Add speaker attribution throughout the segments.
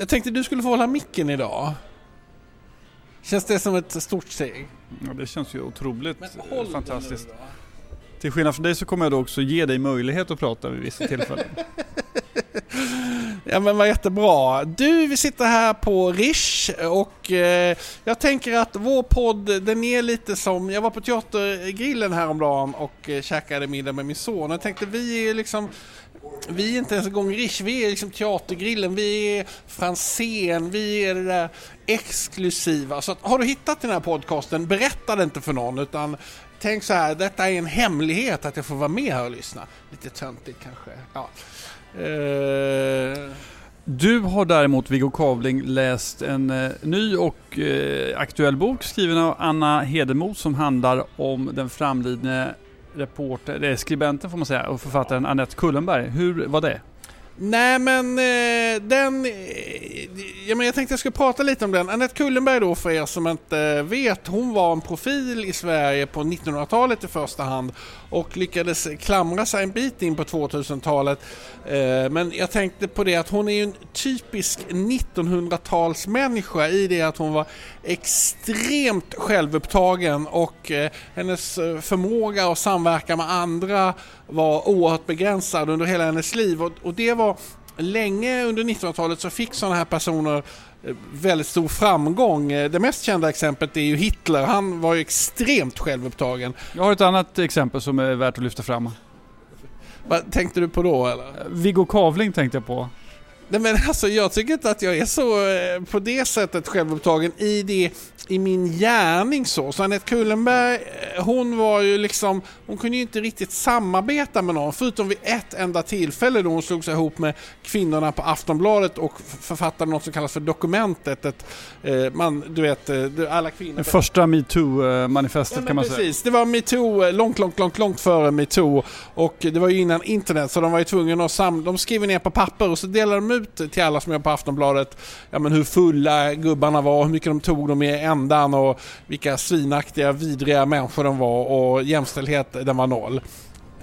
Speaker 1: Jag tänkte du skulle få hålla micken idag. Känns det som ett stort steg?
Speaker 2: Ja, det känns ju otroligt
Speaker 1: Men
Speaker 2: eh, fantastiskt. Till skillnad från dig så kommer jag då också ge dig möjlighet att prata vid vissa tillfällen.
Speaker 1: Ja men vad jättebra. Du, vi sitter här på Rish och eh, jag tänker att vår podd den är lite som, jag var på Teatergrillen häromdagen och eh, käkade middag med min son. Jag tänkte vi är liksom vi är inte ens en gång Rish, vi är liksom Teatergrillen, vi är Franzén, vi är det där exklusiva. Så att, har du hittat den här podcasten, berätta det inte för någon utan tänk så här, detta är en hemlighet att jag får vara med här och lyssna. Lite töntigt kanske. Ja. Eh.
Speaker 2: Du har däremot, Viggo Kavling, läst en eh, ny och eh, aktuell bok skriven av Anna Hedemo som handlar om den framlidne reporter, eh, skribenten får man säga, och författaren Annette Kullenberg. Hur var det?
Speaker 1: Nej men eh, den... Eh, ja, men jag tänkte jag skulle prata lite om den. Annette Kullenberg då för er som inte vet, hon var en profil i Sverige på 1900-talet i första hand och lyckades klamra sig en bit in på 2000-talet. Eh, men jag tänkte på det att hon är ju en typisk 1900-talsmänniska i det att hon var extremt självupptagen och eh, hennes eh, förmåga att samverka med andra var oerhört begränsad under hela hennes liv och, och det var länge under 1900-talet så fick sådana här personer eh, väldigt stor framgång. Det mest kända exemplet är ju Hitler. Han var ju extremt självupptagen.
Speaker 2: Jag har ett annat exempel som är värt att lyfta fram.
Speaker 1: Vad tänkte du på då eller?
Speaker 2: Viggo Kavling tänkte jag på.
Speaker 1: Nej men alltså jag tycker inte att jag är så eh, på det sättet självupptagen i det i min gärning så. Så Anette Kullenberg, eh, hon var ju liksom, hon kunde ju inte riktigt samarbeta med någon förutom vid ett enda tillfälle då hon slog sig ihop med kvinnorna på Aftonbladet och författade något som kallas för Dokumentet. Ett, eh, man, du vet, alla kvinnor...
Speaker 2: Det första metoo-manifestet
Speaker 1: Ja,
Speaker 2: kan man säga.
Speaker 1: precis. Det var metoo långt, långt, långt, långt före metoo. Och det var ju innan internet så de var ju tvungna att samla, de skrev ner på papper och så delade de ut till alla som jobbar på Aftonbladet ja, men hur fulla gubbarna var, hur mycket de tog dem i ändan och vilka svinaktiga, vidriga människor de var och jämställdhet den var noll.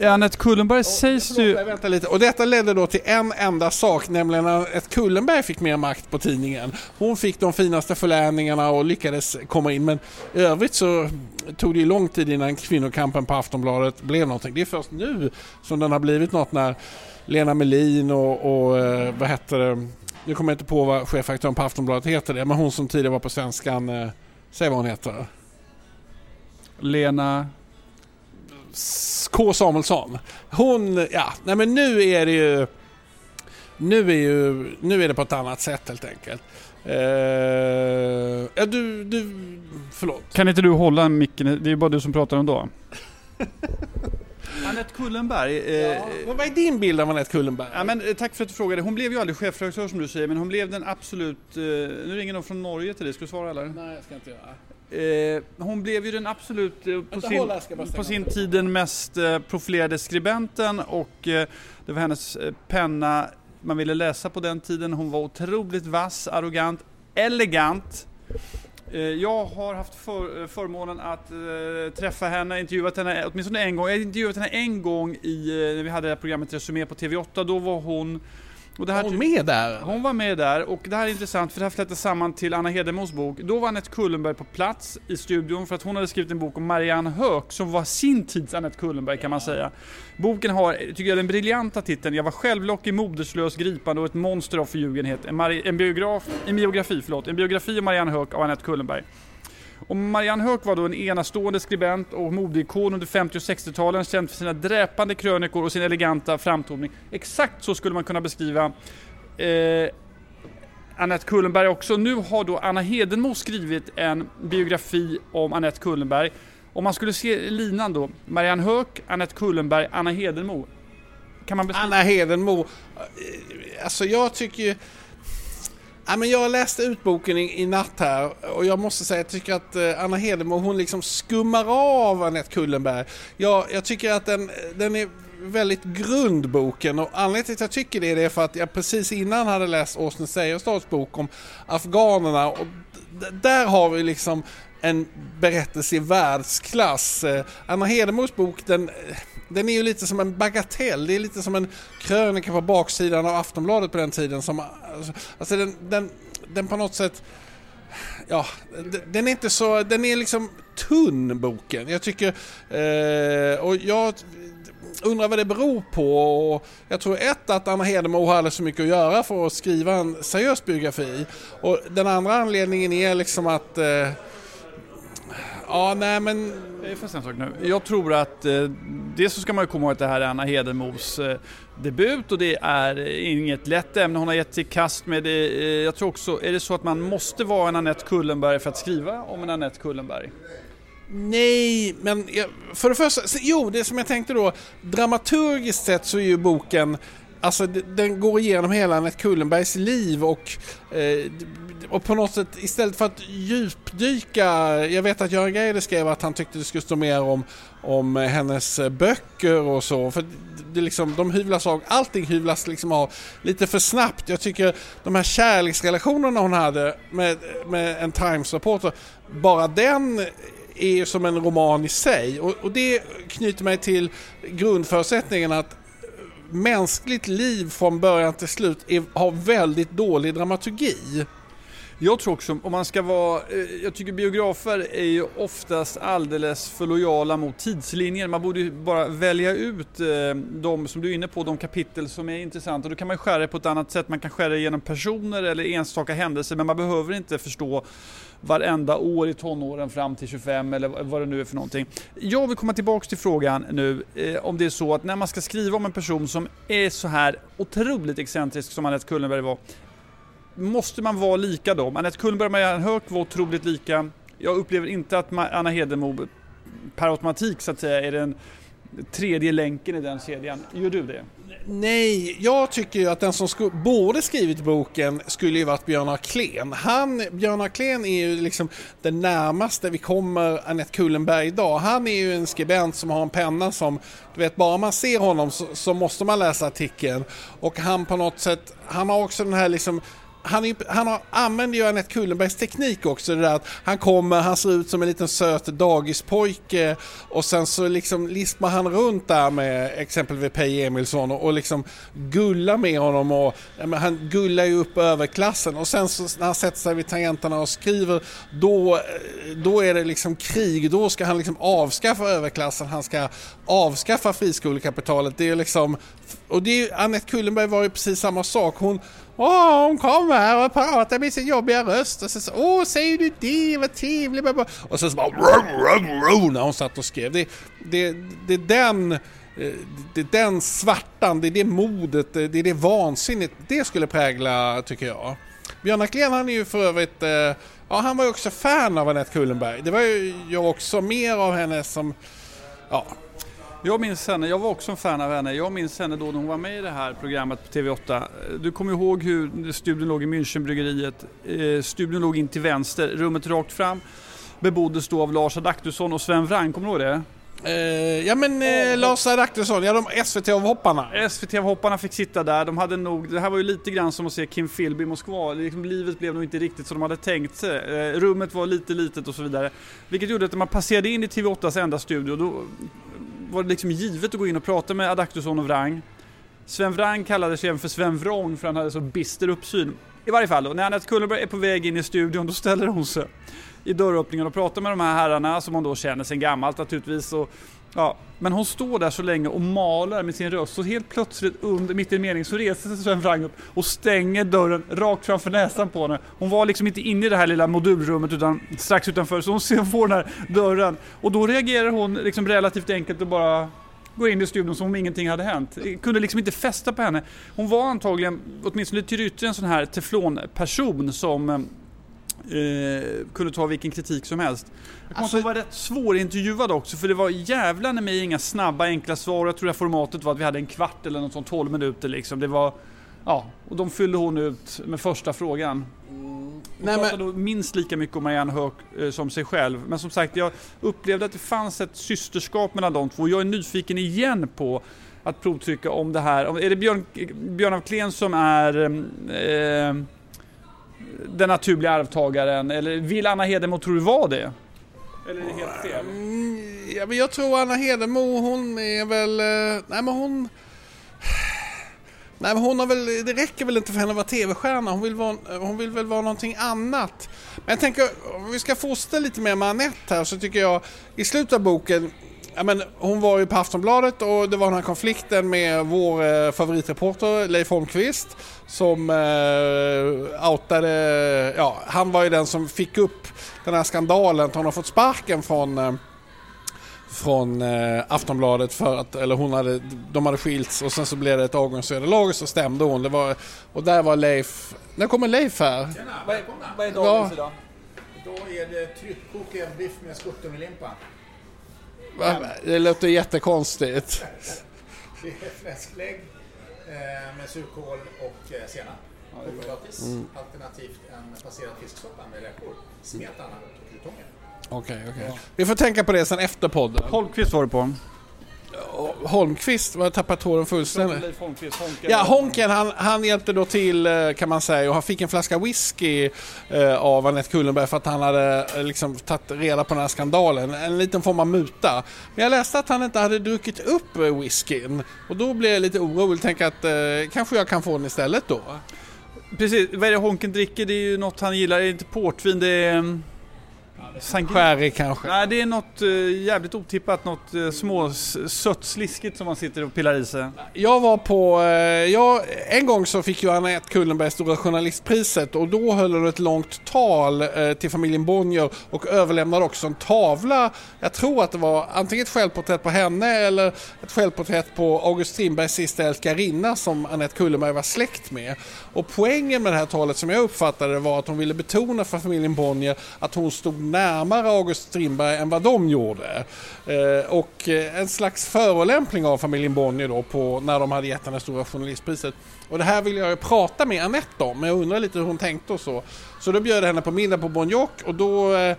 Speaker 2: Annette Kullenberg sägs
Speaker 1: Förlåt,
Speaker 2: ju...
Speaker 1: jag väntar lite. Och detta ledde då till en enda sak, nämligen att Kullenberg fick mer makt på tidningen. Hon fick de finaste förläningarna och lyckades komma in, men i övrigt så tog det ju lång tid innan kvinnokampen på Aftonbladet blev någonting. Det är först nu som den har blivit något när Lena Melin och, och eh, vad hette det, nu kommer jag inte på vad chefredaktören på Aftonbladet heter det, men hon som tidigare var på Svenskan, eh, säg vad hon heter.
Speaker 2: Lena...
Speaker 1: K Samuelsson. Hon, ja, nej men nu är det ju... Nu är, ju, nu är det på ett annat sätt helt enkelt. Eh, du, du, förlåt.
Speaker 2: Kan inte du hålla micken? Det är ju bara du som pratar ändå. Annette Kullenberg. Eh,
Speaker 1: Ja, vad är din bild av Anette Kullenberg?
Speaker 2: Ja, men, eh, tack för att du frågade. Hon blev ju aldrig chefredaktör som du säger, men hon blev den absolut... Eh, nu ringer någon från Norge till dig, ska du svara eller?
Speaker 1: Nej, jag ska inte göra.
Speaker 2: Eh, hon blev ju den absolut, eh, på, sin, på sin tid den mest eh, profilerade skribenten och det var hennes penna man ville läsa på den tiden. Hon var otroligt vass, arrogant, elegant. Eh, jag har haft för, eh, förmånen att eh, träffa henne, intervjuat henne åtminstone en gång. Jag intervjuat henne en gång i, eh, när vi hade det programmet Resumé på TV8. Då var hon... Och det
Speaker 1: Är
Speaker 2: här
Speaker 1: hon med där?
Speaker 2: hon var med där och det här är intressant för det här flätar samman till Anna Hedemos bok. Då var Anette Kullenberg på plats i studion för att hon hade skrivit en bok om Marianne Höök som var sin tids Anette Kullenberg kan man säga. Boken har, tycker jag, den briljanta titeln Jag var självlockig, moderslös, gripande och ett monster av förljugenhet. En, en, biograf, en biografi, förlåt, en biografi om Marianne Höök av Anette Kullenberg. Och Marianne Höök var då en enastående skribent och modeikon under 50 och 60-talen, känd för sina dräpande krönikor och sin eleganta framtoning. Exakt så skulle man kunna beskriva eh, Annette Kullenberg också. Nu har då Anna Hedenmo skrivit en biografi om Annette Kullenberg. Om man skulle se linan då, Marianne Höök, Annette Kullenberg, Anna Hedenmo. Kan man beskriva?
Speaker 1: Anna Hedenmo. Alltså jag tycker ju... Ja, men jag läste ut boken i, i natt här och jag måste säga jag tycker att eh, Anna Hedenmo hon liksom skummar av Anette Kullenberg. Jag, jag tycker att den, den är väldigt grund boken och anledningen till att jag tycker det är det för att jag precis innan hade läst Åsne Seierstads bok om afghanerna och där har vi liksom en berättelse i världsklass. Eh, Anna Hedemos bok den, eh, den är ju lite som en bagatell. Det är lite som en krönika på baksidan av Aftonbladet på den tiden. Som, alltså, alltså den, den, den på något sätt ja, den är inte så, den är liksom tunn boken. Jag tycker, eh, och jag undrar vad det beror på. Och jag tror ett att Anna Hedemo hade så mycket att göra för att skriva en seriös biografi. Och den andra anledningen är liksom att eh, Ja, nej men...
Speaker 2: Jag, en sak nu. jag tror att eh, dels så ska man ju komma ihåg att det här är Anna Hedenmos eh, debut och det är inget lätt ämne hon har gett sig i kast med. Det, eh, jag tror också, är det så att man måste vara en Annette Kullenberg för att skriva om en Annette Kullenberg?
Speaker 1: Nej, men jag, för det första, jo det som jag tänkte då, dramaturgiskt sett så är ju boken Alltså den går igenom hela Annette Kullenbergs liv och, eh, och på något sätt istället för att djupdyka, jag vet att Göran Greider skrev att han tyckte det skulle stå mer om, om hennes böcker och så, för det liksom, de hyvlas av, allting hyvlas liksom av lite för snabbt. Jag tycker de här kärleksrelationerna hon hade med, med en Times-reporter, bara den är ju som en roman i sig och, och det knyter mig till grundförutsättningen att mänskligt liv från början till slut är, har väldigt dålig dramaturgi.
Speaker 2: Jag tror också, om man ska vara, eh, jag tycker biografer är ju oftast alldeles för lojala mot tidslinjen. Man borde ju bara välja ut eh, de, som du är inne på, de kapitel som är intressanta. Då kan man skära det på ett annat sätt. Man kan skära det genom personer eller enstaka händelser, men man behöver inte förstå varenda år i tonåren fram till 25 eller vad det nu är för någonting. Jag vill komma tillbaks till frågan nu eh, om det är så att när man ska skriva om en person som är så här otroligt excentrisk som Anette Kullenberg var, måste man vara lika då? Anette Kullenberg och Marianne Höök var otroligt lika. Jag upplever inte att Anna Hedemo per automatik så att säga är den tredje länken i den kedjan. Gör du det?
Speaker 1: Nej, jag tycker ju att den som sk borde skrivit boken skulle ju varit Björn Aklén. Han, Björn Aklén är ju liksom den närmaste vi kommer Annette Kullenberg idag. Han är ju en skribent som har en penna som, du vet bara man ser honom så, så måste man läsa artikeln. Och han på något sätt, han har också den här liksom han, är, han har, använder ju Anette Kullenbergs teknik också. Det där att han kommer, han ser ut som en liten söt dagispojke och sen så liksom lispar han runt där med exempelvis Peje Emilsson och, och liksom gullar med honom och ja, han gullar ju upp överklassen och sen så när han sätter sig vid tangenterna och skriver då, eh, då är det liksom krig. Då ska han liksom avskaffa överklassen, han ska avskaffa friskolekapitalet. Det är liksom, och det är, Anette Kullenberg var ju precis samma sak. Hon, Åh, hon kommer och pratar med sin jobbiga röst och så så Åh, säger du det? Vad trevligt. Och så, så bara när hon satt och skrev. Det, det, det är den eh, det är den svartan, det är det modet, det är det vansinnet det skulle prägla, tycker jag. Björn Aklén han är ju för övrigt, eh, ja han var ju också fan av Anette Kullenberg. Det var ju jag också, mer av henne som, ja,
Speaker 2: jag minns henne, jag var också en fan av henne. Jag minns henne då när hon var med i det här programmet på TV8. Du kommer ihåg hur studion låg i Münchenbryggeriet. Eh, studion låg in till vänster, rummet rakt fram beboddes då av Lars Adaktusson och Sven Wrang, kommer du ihåg det?
Speaker 1: Uh, ja men uh, Lars Adaktusson, ja de SVT-avhopparna.
Speaker 2: SVT-avhopparna fick sitta där, de hade nog, det här var ju lite grann som att se Kim Philby i Moskva, liksom, livet blev nog inte riktigt som de hade tänkt sig. Uh, rummet var lite litet och så vidare. Vilket gjorde att när man passerade in i TV8s enda studio, då var det liksom givet att gå in och prata med Adaktusson och Wrang. Sven Wrang kallades även för Sven Vrång för han hade så bister uppsyn. I varje fall då, när Anette Kullenberg är på väg in i studion då ställer hon sig i dörröppningen och pratar med de här herrarna som hon då känner sen gammalt naturligtvis. Och, ja, men hon står där så länge och malar med sin röst och helt plötsligt under, mitt i en mening så reser sig Sven Wrang upp och stänger dörren rakt framför näsan på henne. Hon var liksom inte inne i det här lilla modulrummet utan strax utanför så hon får den här dörren och då reagerar hon liksom relativt enkelt och bara går in i studion som om ingenting hade hänt. Eh, kunde liksom inte fästa på henne. Hon var antagligen, åtminstone till yttre, en sån här teflonperson som eh, eh, kunde ta vilken kritik som helst. Jag alltså, var rätt svårintervjuad också för det var jävla med inga snabba enkla svar. Jag tror att formatet var att vi hade en kvart eller något sånt, 12 minuter liksom. Det var, ja, och de fyllde hon ut med första frågan. Hon Nej, pratade men... minst lika mycket om Marianne Höök eh, som sig själv. Men som sagt, jag upplevde att det fanns ett systerskap mellan de två. Jag är nyfiken igen på att provtrycka om det här. Är det Björn, Björn af Kleen som är eh, den naturliga arvtagaren? Eller vill Anna Hedemo tror du vara det? Eller är det helt fel? Mm,
Speaker 1: Ja, men jag tror Anna Hedemo, hon är väl... Eh, nej men hon... Nej men hon har väl, det räcker väl inte för henne att vara TV-stjärna, hon vill, vara, hon vill väl vara någonting annat. Men jag tänker, om vi ska fortsätta lite mer med Anette här så tycker jag i slutet av boken Ja, men hon var ju på Aftonbladet och det var den här konflikten med vår eh, favoritreporter Leif Holmqvist som eh, outade, ja han var ju den som fick upp den här skandalen att hon har fått sparken från eh, från eh, Aftonbladet för att, eller hon hade, de hade skilts och sen så blev det ett avgångsvederlag och så stämde hon. Det var, och där var Leif, när kommer Leif här?
Speaker 3: Tjena,
Speaker 2: Vad är,
Speaker 3: välkomna.
Speaker 2: vad är dagens idag?
Speaker 3: Då är det tryckkokad biff med skuttungelimpa.
Speaker 1: Va? Det låter jättekonstigt.
Speaker 3: Det är fläsklägg eh, med surkål och eh, senap. Och potatis. Alternativt en passerad fisksoppa med räkor, smetana och krutonger.
Speaker 1: Okej, okej. Vi får tänka på det sen efter podden.
Speaker 2: Holmqvist var du på.
Speaker 1: Holmqvist, var tappat tråden fullständigt.
Speaker 2: Leif Holmqvist, Honken.
Speaker 1: Ja, Honken han, han hjälpte då till eh, kan man säga och han fick en flaska whisky eh, av Anette Kullenberg för att han hade eh, liksom tagit reda på den här skandalen. En liten form av muta. Men jag läste att han inte hade druckit upp whiskyn och då blev jag lite orolig och tänkte att eh, kanske jag kan få den istället då.
Speaker 2: Precis, vad är det Honken dricker? Det är ju något han gillar. Det är inte portvin, det är... Sankt
Speaker 1: Skärig kanske.
Speaker 2: Nej, det är något eh, jävligt otippat, något uh, små sött sliskigt som man sitter och pillar i sig.
Speaker 1: Jag var på, eh, jag, en gång så fick ju Anette Kullenberg Stora Journalistpriset och då höll hon ett långt tal eh, till familjen Bonnier och överlämnade också en tavla. Jag tror att det var antingen ett självporträtt på henne eller ett självporträtt på August Strindbergs sista älskarinna som Anette Kullenberg var släkt med. Och poängen med det här talet som jag uppfattade var att hon ville betona för familjen Bonnier att hon stod närmare August Strindberg än vad de gjorde. Eh, och eh, en slags förolämpning av familjen Bonnier då på när de hade gett henne Stora Journalistpriset. Och det här vill jag ju prata med Anette om, men jag undrar lite hur hon tänkte och så. Så då bjöd jag henne på middag på Bonjock och då eh,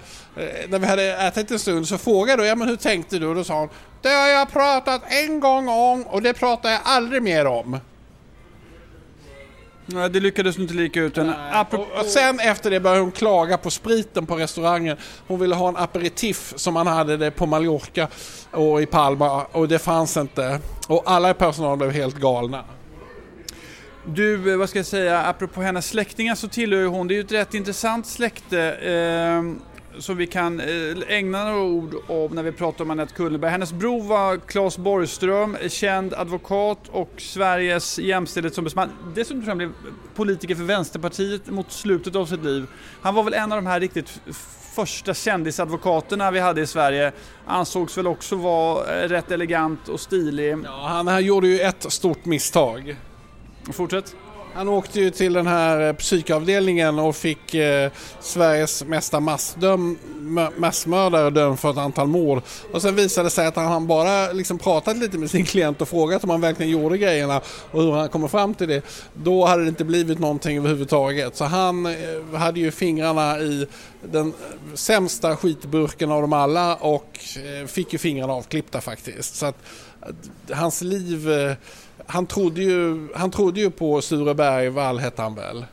Speaker 1: när vi hade ätit en stund så frågade jag ja, men hur tänkte du? Och då sa hon det har jag pratat en gång om och det pratar jag aldrig mer om.
Speaker 2: Nej, det lyckades inte lika ut. En apropå...
Speaker 1: Och, och sen efter det började hon klaga på spriten på restaurangen. Hon ville ha en aperitif som man hade det på Mallorca och i Palma och det fanns inte. Och alla i personalen blev helt galna.
Speaker 2: Du, eh, vad ska jag säga, apropå hennes släktingar så tillhör ju hon, det är ju ett rätt intressant släkte eh, som vi kan eh, ägna några ord om när vi pratar om Anette Kullenberg. Hennes bror var Claes Borgström, känd advokat och Sveriges jämställdhetsombudsman. Dessutom tror jag han blev politiker för Vänsterpartiet mot slutet av sitt liv. Han var väl en av de här riktigt första kändisadvokaterna vi hade i Sverige. Ansågs väl också vara eh, rätt elegant och stilig.
Speaker 1: Ja, han här gjorde ju ett stort misstag.
Speaker 2: Fortsätt.
Speaker 1: Han åkte ju till den här eh, psykavdelningen och fick eh, Sveriges mesta massdöm, massmördare dömd för ett antal mord. Och sen visade det sig att han bara liksom pratat lite med sin klient och frågat om han verkligen gjorde grejerna och hur han kommer fram till det. Då hade det inte blivit någonting överhuvudtaget. Så han eh, hade ju fingrarna i den sämsta skitburken av dem alla och eh, fick ju fingrarna avklippta faktiskt. Så att, att hans liv eh, han trodde, ju, han trodde ju på Sureberg Wall hette han väl?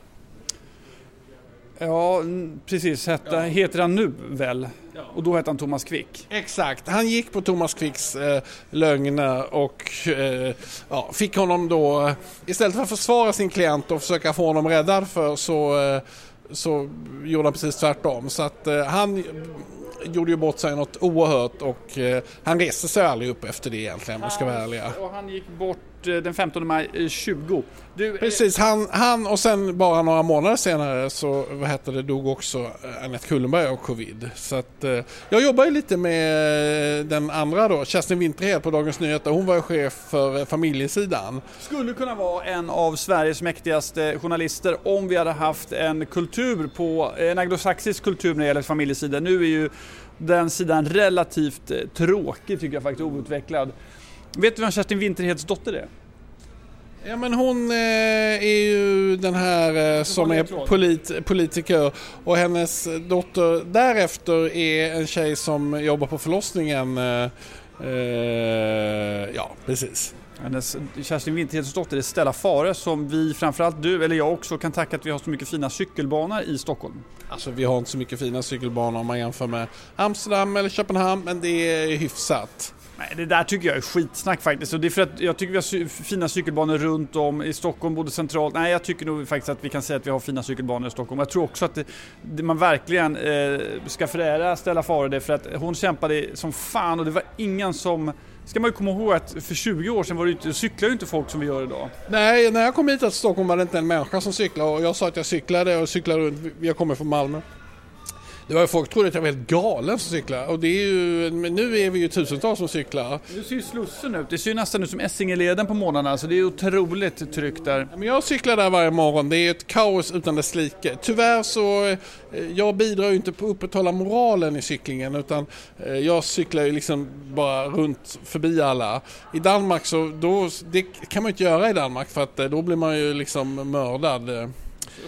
Speaker 2: Ja, precis. Hette, Heter han nu väl? Och då hette han Thomas Quick.
Speaker 1: Exakt, han gick på Thomas Quicks eh, lögner och eh, ja, fick honom då, eh, istället för att försvara sin klient och försöka få honom räddad för så, eh, så gjorde han precis tvärtom. Så att eh, han gjorde ju bort sig något oerhört och eh, han reste sig aldrig upp efter det egentligen om jag ska vara ärliga.
Speaker 2: Och han gick bort den 15 maj eh, 20. Du, eh,
Speaker 1: Precis, han, han och sen bara några månader senare så vad heter det, dog också eh, Anette Kullenberg av covid. Så att, eh, jag jobbar ju lite med eh, den andra då, Kerstin Winterhed på Dagens Nyheter. Hon var chef för eh, familjesidan.
Speaker 2: skulle kunna vara en av Sveriges mäktigaste journalister om vi hade haft en kultur på, en anglosaxisk kultur när det gäller familjesidan. Nu är ju den sidan relativt eh, tråkig tycker jag faktiskt, outvecklad. Vet du vem Kerstin Winterheds dotter är?
Speaker 1: Ja men hon eh, är ju den här eh, som är polit, politiker och hennes dotter därefter är en tjej som jobbar på förlossningen. Eh, ja, precis.
Speaker 2: Hennes Kerstin Winterhedsdotter är Stella Fare som vi, framförallt du, eller jag också, kan tacka att vi har så mycket fina cykelbanor i Stockholm.
Speaker 1: Alltså vi har inte så mycket fina cykelbanor om man jämför med Amsterdam eller Köpenhamn, men det är hyfsat.
Speaker 2: Nej, det där tycker jag är skitsnack faktiskt. Och det är för att jag tycker vi har fina cykelbanor runt om i Stockholm, både centralt. Nej, jag tycker nog faktiskt att vi kan säga att vi har fina cykelbanor i Stockholm. Jag tror också att det, det man verkligen eh, ska förära Stella Fare det för att hon kämpade som fan och det var ingen som ska man ju komma ihåg att för 20 år sedan var det inte, cyklade ju inte folk som vi gör idag.
Speaker 1: Nej, när jag kom hit till Stockholm var det inte en människa som cyklade och jag sa att jag cyklade och cyklade runt. Jag kommer från Malmö. Det var ju folk trodde att jag var helt galen som cyklar och det är ju, men nu är vi ju tusentals som cyklar.
Speaker 2: Nu ser ju Slussen ut, det ser ju nästan ut som Essingeleden på morgnarna så det är otroligt tryggt där.
Speaker 1: Men jag cyklar där varje morgon, det är ett kaos utan dess like. Tyvärr så, eh, jag bidrar ju inte på att upprätthålla moralen i cyklingen utan eh, jag cyklar ju liksom bara runt förbi alla. I Danmark så, då, det kan man ju inte göra i Danmark för att eh, då blir man ju liksom mördad.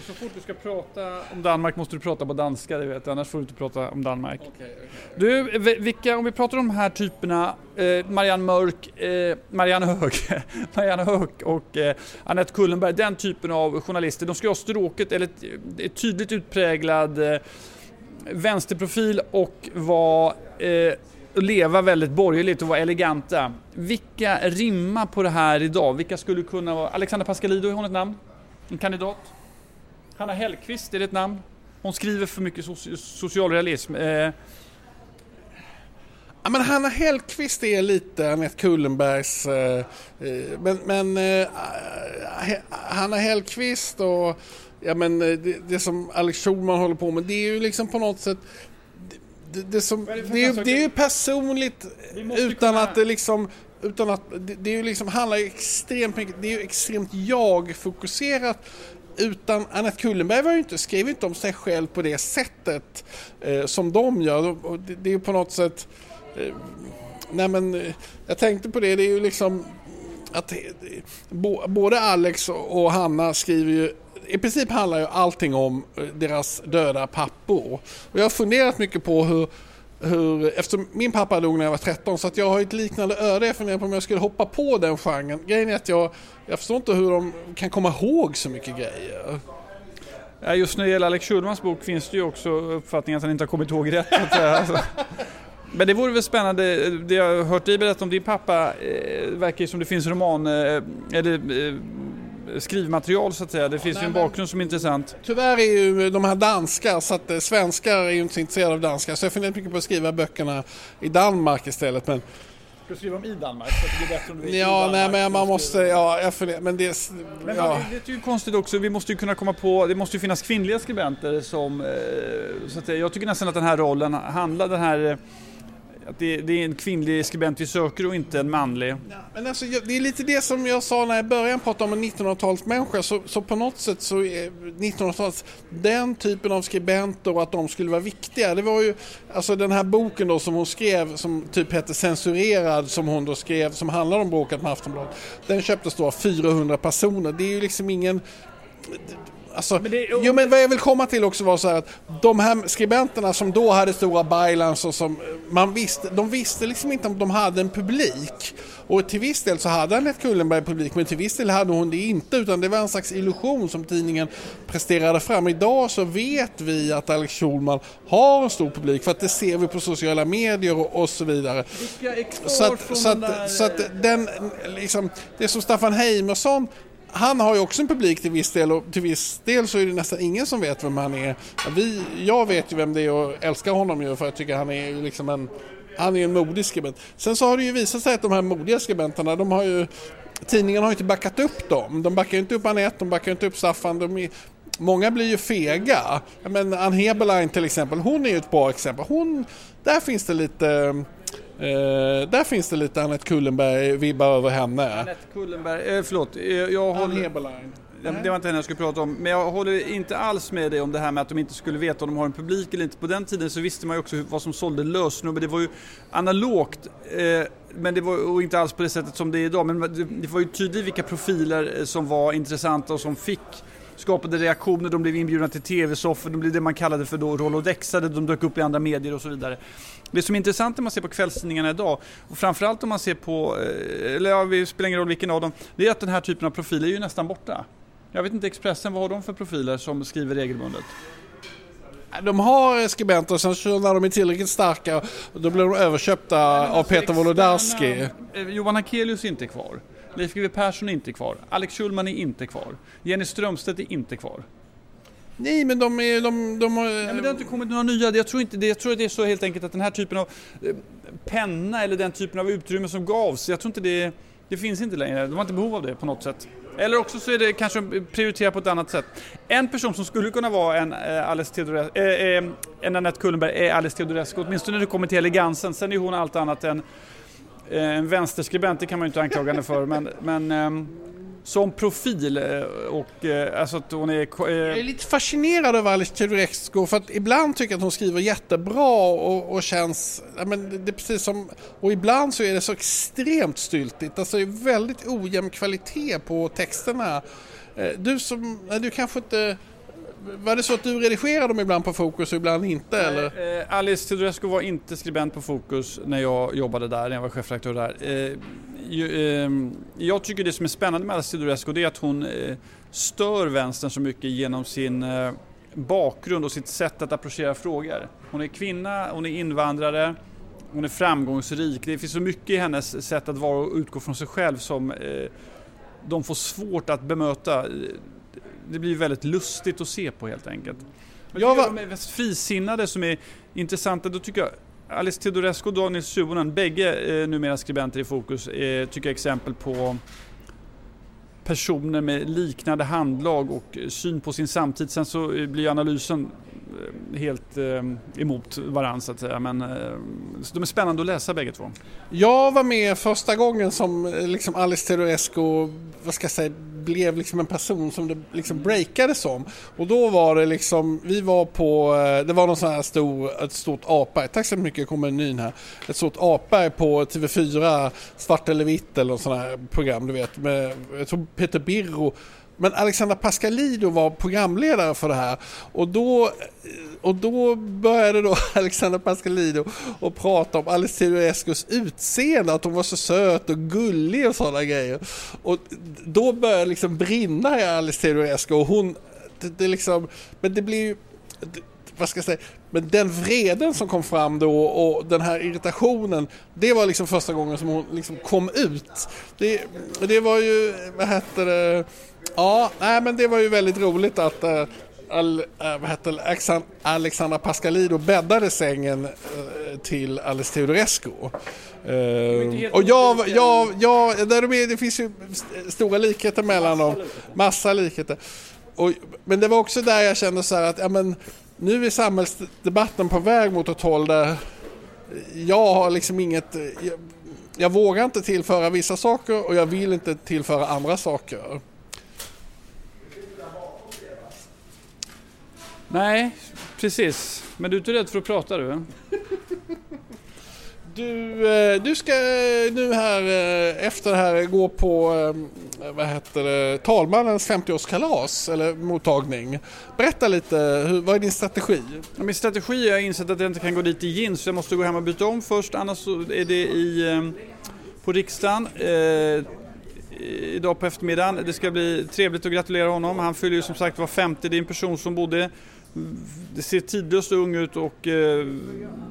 Speaker 2: Så fort du ska prata om Danmark måste du prata på danska, det vet annars får du inte prata om Danmark.
Speaker 1: Okay, okay.
Speaker 2: Du, vilka, om vi pratar om de här typerna, eh, Marianne Mörk, eh, Marianne Hög, Marianne Hög och eh, Annette Kullenberg, den typen av journalister, de ska ha stråket eller ett, ett tydligt utpräglad eh, vänsterprofil och vara eh, leva väldigt borgerligt och vara eleganta. Vilka rimmar på det här idag? Vilka skulle kunna vara... Alexandra Pascalidou, har hon ett namn? En kandidat? Hanna Hellqvist, är det ett namn? Hon skriver för mycket socialrealism. Eh.
Speaker 1: Ja, men Hanna Hellqvist är lite Anette Kullenbergs... Eh, eh men men eh, Hanna Hellqvist och ja, men, eh, det, det, som Alex Schulman håller på med, det är ju liksom på något sätt... Det, det, som, det, är, det är ju personligt utan kunna... att det liksom... Utan att det, det är ju liksom, handlar extremt mycket, det är ju extremt jag-fokuserat utan Annette Kullenberg var ju inte, skrev ju inte om sig själv på det sättet eh, som de gör. Och det, det är ju på något sätt... Eh, nej men, eh, jag tänkte på det, det är ju liksom att eh, bo, både Alex och, och Hanna skriver ju i princip handlar ju allting om eh, deras döda pappor. Och jag har funderat mycket på hur, hur, eftersom min pappa dog när jag var 13 så att jag har ett liknande öde. Jag funderar på om jag skulle hoppa på den genren. Grejen är att jag, jag förstår inte hur de kan komma ihåg så mycket grejer.
Speaker 2: Ja, just när det gäller Alex Schulmans bok finns det ju också uppfattningen att han inte har kommit ihåg rätt. Alltså. Men det vore väl spännande, det jag har hört dig berätta om din pappa, eh, verkar ju som det finns roman, eh, eller eh, skrivmaterial så att säga. Det finns Nej, ju en bakgrund som är intressant.
Speaker 1: Tyvärr är ju de här danskar så att eh, svenskar är ju inte så intresserade av danskar så jag funderar mycket på att skriva böckerna i Danmark istället. Men
Speaker 2: Ska du skriva dem i Danmark? Så att det blir bättre om du
Speaker 1: ja, nej men man måste, ja, jag funderar, men det...
Speaker 2: Men
Speaker 1: ja.
Speaker 2: det är ju konstigt också, vi måste ju kunna komma på, det måste ju finnas kvinnliga skribenter som, eh, så att jag tycker nästan att den här rollen handlar, den här att det, det, är en kvinnlig skribent vi söker och inte en manlig.
Speaker 1: Ja, men alltså, det är lite det som jag sa när jag började prata om en 1900-talsmänniska. Så, så på något sätt så är 1900-talets, den typen av skribenter och att de skulle vara viktiga. Det var ju, alltså den här boken då som hon skrev som typ hette Censurerad som hon då skrev som handlar om bråket med Aftonbladet. Den köptes då av 400 personer. Det är ju liksom ingen Alltså, men det, jo men vad jag vill komma till också var så här att de här skribenterna som då hade stora bylines och som man visste, de visste liksom inte om de hade en publik. Och till viss del så hade Anette Kullenberg publik men till viss del hade hon det inte utan det var en slags illusion som tidningen presterade fram. Idag så vet vi att Alex Schulman har en stor publik för att det ser vi på sociala medier och, och så vidare. Så att, så att, så att den, liksom, det som Staffan Heimersson han har ju också en publik till viss del och till viss del så är det nästan ingen som vet vem han är. Vi, jag vet ju vem det är och älskar honom ju för jag tycker han är liksom en han är en modig skribent. Sen så har det ju visat sig att de här modiga skribenterna, de har ju Tidningen har ju inte backat upp dem. De backar ju inte upp Anette, de backar ju inte upp Staffan. De är, många blir ju fega. Men Ann Heberlein till exempel, hon är ju ett bra exempel. Hon, där finns det lite Eh, där finns det lite Anette Kullenberg-vibbar över henne.
Speaker 2: Anette Kullenberg, eh, förlåt. Eh, jag håller...
Speaker 1: Heberlein.
Speaker 2: Det var inte henne jag skulle prata om. Men jag håller inte alls med dig om det här med att de inte skulle veta om de har en publik eller inte. På den tiden så visste man ju också vad som sålde lösnummer. Det var ju analogt. Eh, men det var inte alls på det sättet som det är idag. Men det var ju tydligt vilka profiler som var intressanta och som fick skapade reaktioner, de blev inbjudna till tv-soffor, de blev det man kallade för då rolodexade, de dök upp i andra medier och så vidare. Det som är intressant när man ser på kvällstidningarna idag, och framförallt om man ser på, eh, eller ja, det spelar ingen roll vilken av dem, det är att den här typen av profiler är ju nästan borta. Jag vet inte Expressen, vad har de för profiler som skriver regelbundet?
Speaker 1: De har skribenter, sen så när de är tillräckligt starka då blir de överköpta av Peter Wolodarski.
Speaker 2: Eh, Johan Hakelius är inte kvar. Leif GW Persson är inte kvar. Alex Schulman är inte kvar. Jenny Strömstedt är inte kvar.
Speaker 1: Nej men de är... De, de har,
Speaker 2: Nej, men det har inte kommit några nya. Jag tror, inte, det, jag tror att det är så helt enkelt att den här typen av eh, penna eller den typen av utrymme som gavs, jag tror inte det, det finns inte längre. De har inte behov av det på något sätt. Eller också så är det kanske prioriterat på ett annat sätt. En person som skulle kunna vara en, eh, Alice eh, eh, en Anette Kullenberg är Alice Teodorescu, åtminstone när det kommer till elegansen. Sen är hon allt annat än Eh, en vänsterskribent, det kan man ju inte anklaga henne för. Men, men ehm, som profil eh, och eh, alltså att hon är...
Speaker 1: Jag är lite fascinerad av Alice Teodorescu för att ibland tycker jag att hon skriver jättebra och, och känns... Ja, men det är precis som... Och ibland så är det så extremt styltigt. Alltså det är väldigt ojämn kvalitet på texterna. Du som... Du kanske inte... Var det så att du redigerade dem ibland på Fokus och ibland inte? Eller?
Speaker 2: Alice Teodorescu var inte skribent på Fokus när jag jobbade där, när jag var chefredaktör där. Ehm, jag tycker det som är spännande med Alice Teodorescu är att hon eh, stör vänstern så mycket genom sin eh, bakgrund och sitt sätt att approchera frågor. Hon är kvinna, hon är invandrare, hon är framgångsrik. Det finns så mycket i hennes sätt att vara och utgå från sig själv som eh, de får svårt att bemöta. Det blir väldigt lustigt att se på helt enkelt. Men jag var... de mest frisinnade som är intressanta, då tycker jag Alice Teodorescu och Daniel Suhonen, bägge eh, numera skribenter i Fokus, eh, tycker jag exempel på personer med liknande handlag och syn på sin samtid. Sen så eh, blir analysen eh, helt eh, emot varandra så att säga. Men eh, de är spännande att läsa bägge två.
Speaker 1: Jag var med första gången som liksom Alice Teodorescu, vad ska jag säga, blev liksom en person som det liksom breakade som. Och då var det liksom, vi var på, eh, det var någon sån här stor, ett stort apberg, tack så mycket kommer menyn här. Ett stort apberg på TV4, Svart eller vitt eller något sånt här program du vet. Med, jag tror Peter Birro men Alexandra Pascalido var programledare för det här och då, och då började då Alexandra Pascalido att prata om Alice Teodorescus utseende, att hon var så söt och gullig och sådana grejer. Och då började det liksom brinna i Alice Teodorescu och hon, det, det liksom, men det blir ju, vad ska jag säga, men den vreden som kom fram då och den här irritationen, det var liksom första gången som hon liksom kom ut. Det, det var ju, vad hette det, Ja, nej, men det var ju väldigt roligt att äh, Al, äh, Alexandra Pascalido bäddade sängen äh, till Alice Teodorescu. Uh, och jag, jag, jag, där de är, det finns ju stora likheter mellan dem. Massa likheter. Och, men det var också där jag kände så här att ja, men, nu är samhällsdebatten på väg mot ett håll där jag har liksom inget... Jag, jag vågar inte tillföra vissa saker och jag vill inte tillföra andra saker.
Speaker 2: Nej, precis. Men du är inte rädd för att prata du?
Speaker 1: Du, eh, du ska nu här eh, efter det här gå på eh, vad heter det, talmannens 50-årskalas eller mottagning. Berätta lite, hur, vad är din strategi?
Speaker 2: min strategi är att jag insett att jag inte kan gå dit i jeans så jag måste gå hem och byta om först annars så är det i, på riksdagen idag på eftermiddagen. Det ska bli trevligt att gratulera honom. Han fyller ju som sagt var 50. Det är en person som bodde det ser tidlöst ung ut och eh,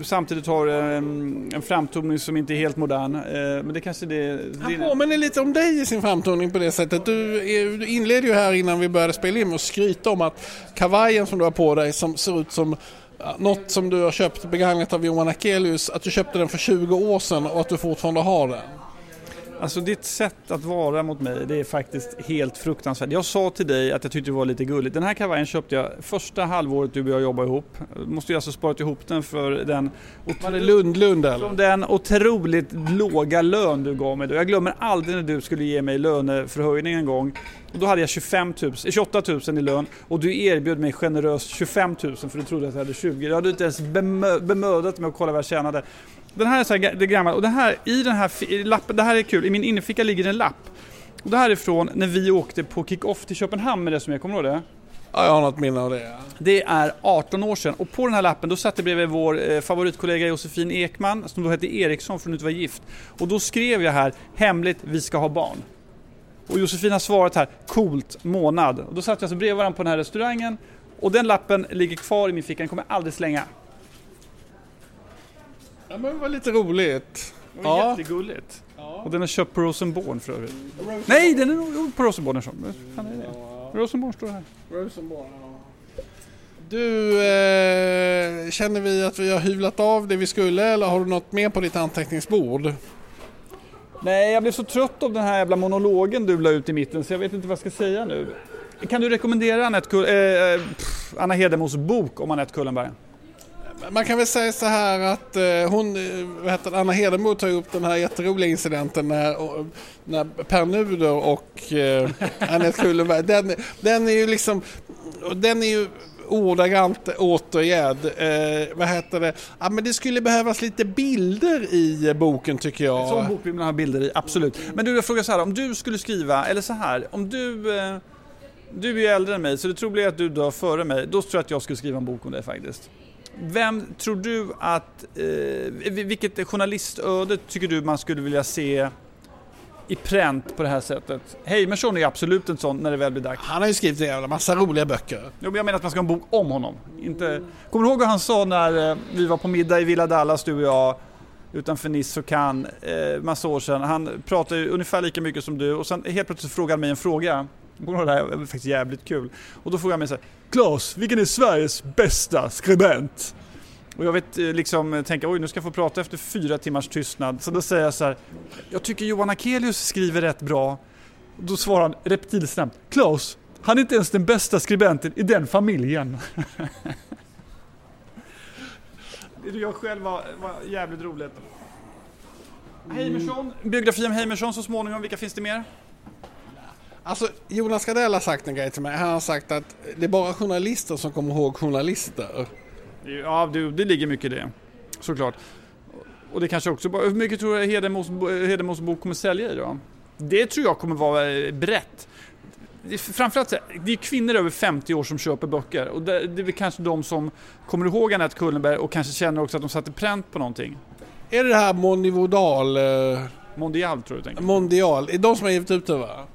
Speaker 2: samtidigt har en, en framtoning som inte är helt modern. Eh, men det kanske det...
Speaker 1: Han påminner lite om dig i sin framtoning på det sättet. Du, du inledde ju här innan vi började spela in och skryta om att kavajen som du har på dig som ser ut som något som du har köpt begagnat av Johan Akelius, att du köpte den för 20 år sedan och att du fortfarande har den.
Speaker 2: Alltså ditt sätt att vara mot mig, det är faktiskt helt fruktansvärt. Jag sa till dig att jag tyckte det var lite gulligt. Den här kavajen köpte jag första halvåret du och jag jobbade ihop. Måste ju alltså sparat ihop den för den...
Speaker 1: Var det Lund Lund eller?
Speaker 2: Den otroligt låga lön du gav mig då. Jag glömmer aldrig när du skulle ge mig löneförhöjning en gång. Och då hade jag 25 000, 28 000 i lön och du erbjöd mig generöst 25 000 för du trodde att jag hade 20. Jag hade inte ens bemö bemödat mig att kolla vad jag tjänade. Den här är så här, det gamla och det här, i den här lappen, det här är kul, i min innerficka ligger en lapp. Och det här är från när vi åkte på kick-off till Köpenhamn med det som jag kommer ihåg det?
Speaker 1: Ja, jag har något minne av det.
Speaker 2: Det är 18 år sedan och på den här lappen då satt det bredvid vår eh, favoritkollega Josefin Ekman som då hette Eriksson från att var gift. Och då skrev jag här hemligt vi ska ha barn. Och Josefin har svarat här coolt månad. Och då satt jag alltså bredvid varandra på den här restaurangen och den lappen ligger kvar i min ficka, den kommer jag aldrig slänga.
Speaker 1: Ja, men det var lite roligt.
Speaker 2: Det var
Speaker 1: Ja.
Speaker 2: jättegulligt.
Speaker 1: Ja.
Speaker 2: Och den är köpt på Rosenborn för övrigt. Nej, den är nog på Rosenborn. Fan är det? Rosenborn står här.
Speaker 1: Rosenborn, ja. Du, eh, känner vi att vi har hyvlat av det vi skulle eller har du något mer på ditt anteckningsbord?
Speaker 2: Nej, jag blev så trött av den här jävla monologen du la ut i mitten så jag vet inte vad jag ska säga nu. Kan du rekommendera Anette Kull, eh, pff, Anna Hedemos bok om Anette Kullenberg?
Speaker 1: Man kan väl säga så här att eh, hon, eh, heter Anna Hedenmo tar upp den här jätteroliga incidenten när, och, när Per Nuder och eh, Anette Kullenberg, den, den är ju liksom, den är ju ordagrant återgärd. Eh, vad heter det? Ja, men det skulle behövas lite bilder i boken tycker jag.
Speaker 2: En sån bok vill man ha bilder i, absolut. Men du, jag frågar så här, om du skulle skriva, eller så här, om du... Eh, du är ju äldre än mig, så det troliga är att du dör före mig. Då tror jag att jag skulle skriva en bok om dig faktiskt. Vem tror du att... Eh, vilket journalistöde tycker du man skulle vilja se i pränt på det här sättet? Heimerson är absolut en sån när det väl blir dags.
Speaker 1: Han har ju skrivit en jävla massa roliga böcker.
Speaker 2: Jo, men jag menar att man ska ha en bok om honom. Inte... Kommer du ihåg vad han sa när eh, vi var på middag i Villa Dallas, du och jag, utanför Nice och Cannes, eh, massa år sedan. Han pratade ju ungefär lika mycket som du och sen helt plötsligt frågade han mig en fråga. På du Det här Det var faktiskt jävligt kul. Och då frågade han mig så här, Klas, vilken är Sveriges bästa skribent? Och jag vet eh, liksom eh, tänka, oj nu ska jag få prata efter fyra timmars tystnad. Så då säger jag så här, jag tycker Johan Akelius skriver rätt bra. Och då svarar han reptilsnabbt, Klas, han är inte ens den bästa skribenten i den familjen. det jag själv var, var jävligt roligt. Heimerson, biografi om Heimerson så småningom, vilka finns det mer?
Speaker 1: Alltså Jonas Gardell har sagt en grej till mig. Han har sagt att det är bara journalister som kommer ihåg journalister.
Speaker 2: Ja, det, det ligger mycket i det. Såklart. Och det kanske också bara, hur mycket tror du Hedemos, Hedemos bok kommer sälja i då? Det tror jag kommer vara eh, brett. Framförallt, det är kvinnor över 50 år som köper böcker och det, det är väl kanske de som kommer ihåg Anette Kullenberg och kanske känner också att de satte pränt på någonting.
Speaker 1: Är det det här Monivodal, eh,
Speaker 2: Mondial tror du tänker?
Speaker 1: Mondial, är de som har givit ut det va?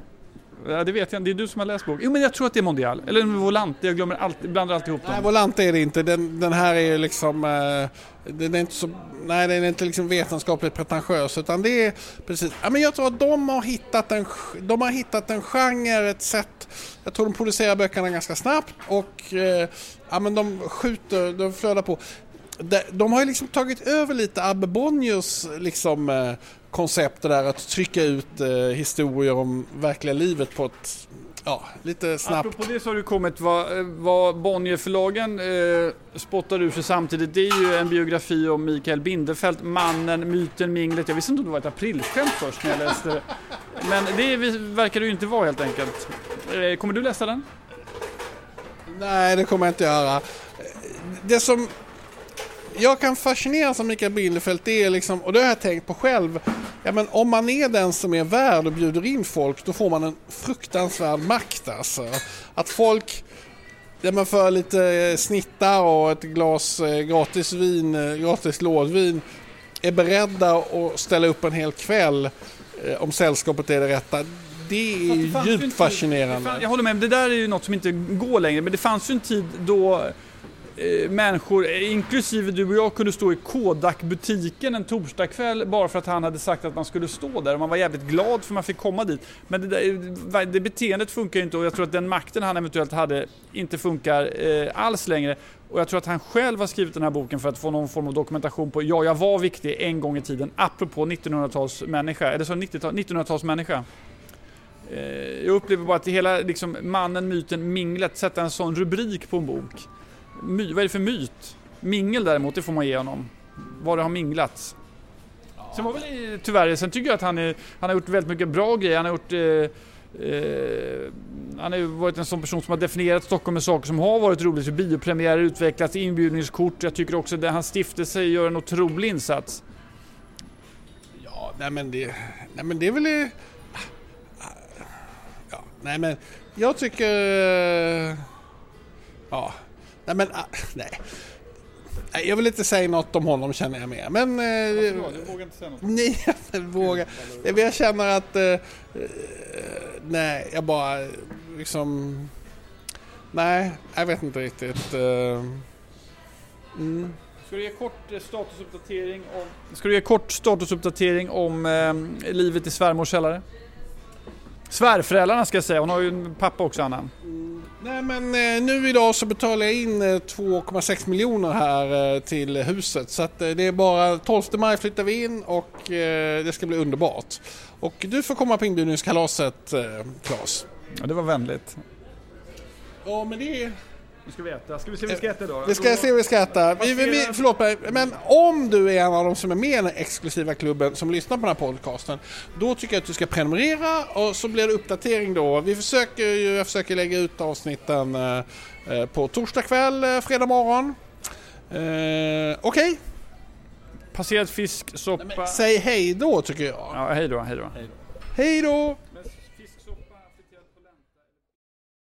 Speaker 2: Ja, det vet jag inte, det är du som har läst boken. Jo men jag tror att det är Mondial, eller Volante, jag glömmer alltid, blandar alltid ihop
Speaker 1: Nej,
Speaker 2: dem.
Speaker 1: Volante är det inte. Den, den här är ju liksom... Eh, den är inte så... Nej, den är inte liksom vetenskapligt pretentiös utan det är precis... Ja, men jag tror att de har hittat en, de har hittat en genre, ett sätt... Jag tror de producerar böckerna ganska snabbt och eh, ja, men de skjuter, de flödar på. De, har ju liksom tagit över lite Abbe Bonniers liksom, eh, koncept det där att trycka ut eh, historier om verkliga livet på ett ja, lite snabbt.
Speaker 2: Apropå det så har det kommit vad, eh, vad Bonnierförlagen eh, spottar ur sig samtidigt. Det är ju en biografi om Mikael Bindefeld, mannen, myten, minglet. Jag visste inte om det var ett aprilskämt först när jag läste det. Men det verkar det ju inte vara helt enkelt. Eh, kommer du läsa den?
Speaker 1: Nej, det kommer jag inte göra. Det som jag kan fascineras av Mikael Bindefeld det är liksom, och det har jag tänkt på själv, ja, men om man är den som är värd och bjuder in folk då får man en fruktansvärd makt alltså. Att folk Ja, men för lite snittar och ett glas eh, gratis vin, eh, gratis lådvin är beredda att ställa upp en hel kväll eh, om sällskapet är det rätta. Det är
Speaker 2: tid-
Speaker 1: djupt fascinerande.
Speaker 2: det fan- Jag håller med, det där är ju något som inte går längre. Men det fanns ju en tid då eh, människor, eh, inklusive du och jag, kunde stå i Kodak-butiken en torsdagkväll bara för att han hade sagt att man skulle stå där. Och man var jävligt glad för man fick komma dit. Men det, där, eh, det beteendet funkar ju inte och jag tror att den makten han eventuellt hade inte funkar eh, alls längre. Och jag tror att han själv har skrivit den här boken för att få någon form av dokumentation på ja, jag var viktig en gång i tiden, apropå 1900-talsmänniska, eller så 1900-talsmänniska. Eh, jag upplever bara att hela liksom, mannen, myten, minglet, sätta en sån rubrik på en bok. My, vad är det för myt? Mingel däremot, det får man ge honom. Var det har minglats. Sen var väl tyvärr, sen tycker jag att han, är, han har gjort väldigt mycket bra grejer. Han har gjort eh, eh, han har ju varit en sån person som har definierat Stockholm med saker som har varit roligt. Biopremiärer, utvecklats, inbjudningskort. Jag tycker också att hans stiftelse gör en otrolig insats.
Speaker 1: Ja, nej men det, nej men det är väl... Ja, nej men jag tycker... eh, Ja. Nej men, ah, nej. Jag vill inte säga något om honom känner jag med. Men... Eh,
Speaker 2: Förlåt, jag vågar inte säga något.
Speaker 1: nej, jag vågar. Jag känner att... Eh, eh, nej, jag bara liksom... Nej, jag vet inte riktigt. Eh, mm.
Speaker 2: Ska du ge kort eh, statusuppdatering om... Ska du ge kort statusuppdatering om eh, livet i svärmors källare? Svärföräldrarna ska jag säga, hon har ju en pappa också Anna.
Speaker 1: Nej men eh, nu idag så betalar jag in eh, 2,6 miljoner här eh, till huset så att eh, det är bara 12 maj flyttar vi in och eh, det ska bli underbart. Och du får komma på inbjudningskalaset eh, Claes.
Speaker 2: Ja, det var vänligt.
Speaker 1: Ja men det är...
Speaker 2: Nu ska vi äta. Ska vi se vad vi ska äta idag?
Speaker 1: Vi ska se vad vi ska äta. Vi, vi, vi, förlåt mig, men om du är en av de som är med i den exklusiva klubben som lyssnar på den här podcasten, då tycker jag att du ska prenumerera och så blir det uppdatering då. Vi försöker ju, jag försöker lägga ut avsnitten eh, eh, på torsdag kväll, eh, fredag morgon. Okej,
Speaker 2: Passerad fisksoppa.
Speaker 1: säg hej då tycker jag.
Speaker 2: Ja, hej då, hej då.
Speaker 1: Hej då!